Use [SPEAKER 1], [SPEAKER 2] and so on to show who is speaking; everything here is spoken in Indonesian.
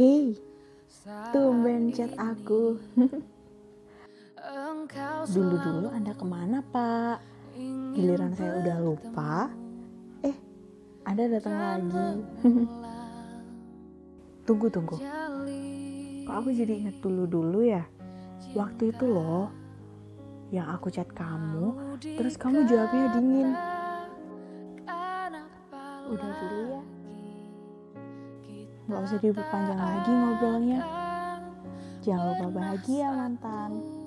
[SPEAKER 1] Hei, tumben chat aku. Dulu-dulu Anda ke mana pak? Giliran saya udah lupa, eh Anda datang lagi. tunggu, tunggu. Kok aku jadi inget dulu-dulu ya? Waktu itu loh, yang aku chat kamu, terus kamu jawabnya dingin. Udah dulu ya. Gak usah diperpanjang lagi ngobrolnya. Jangan lupa bahagia mantan.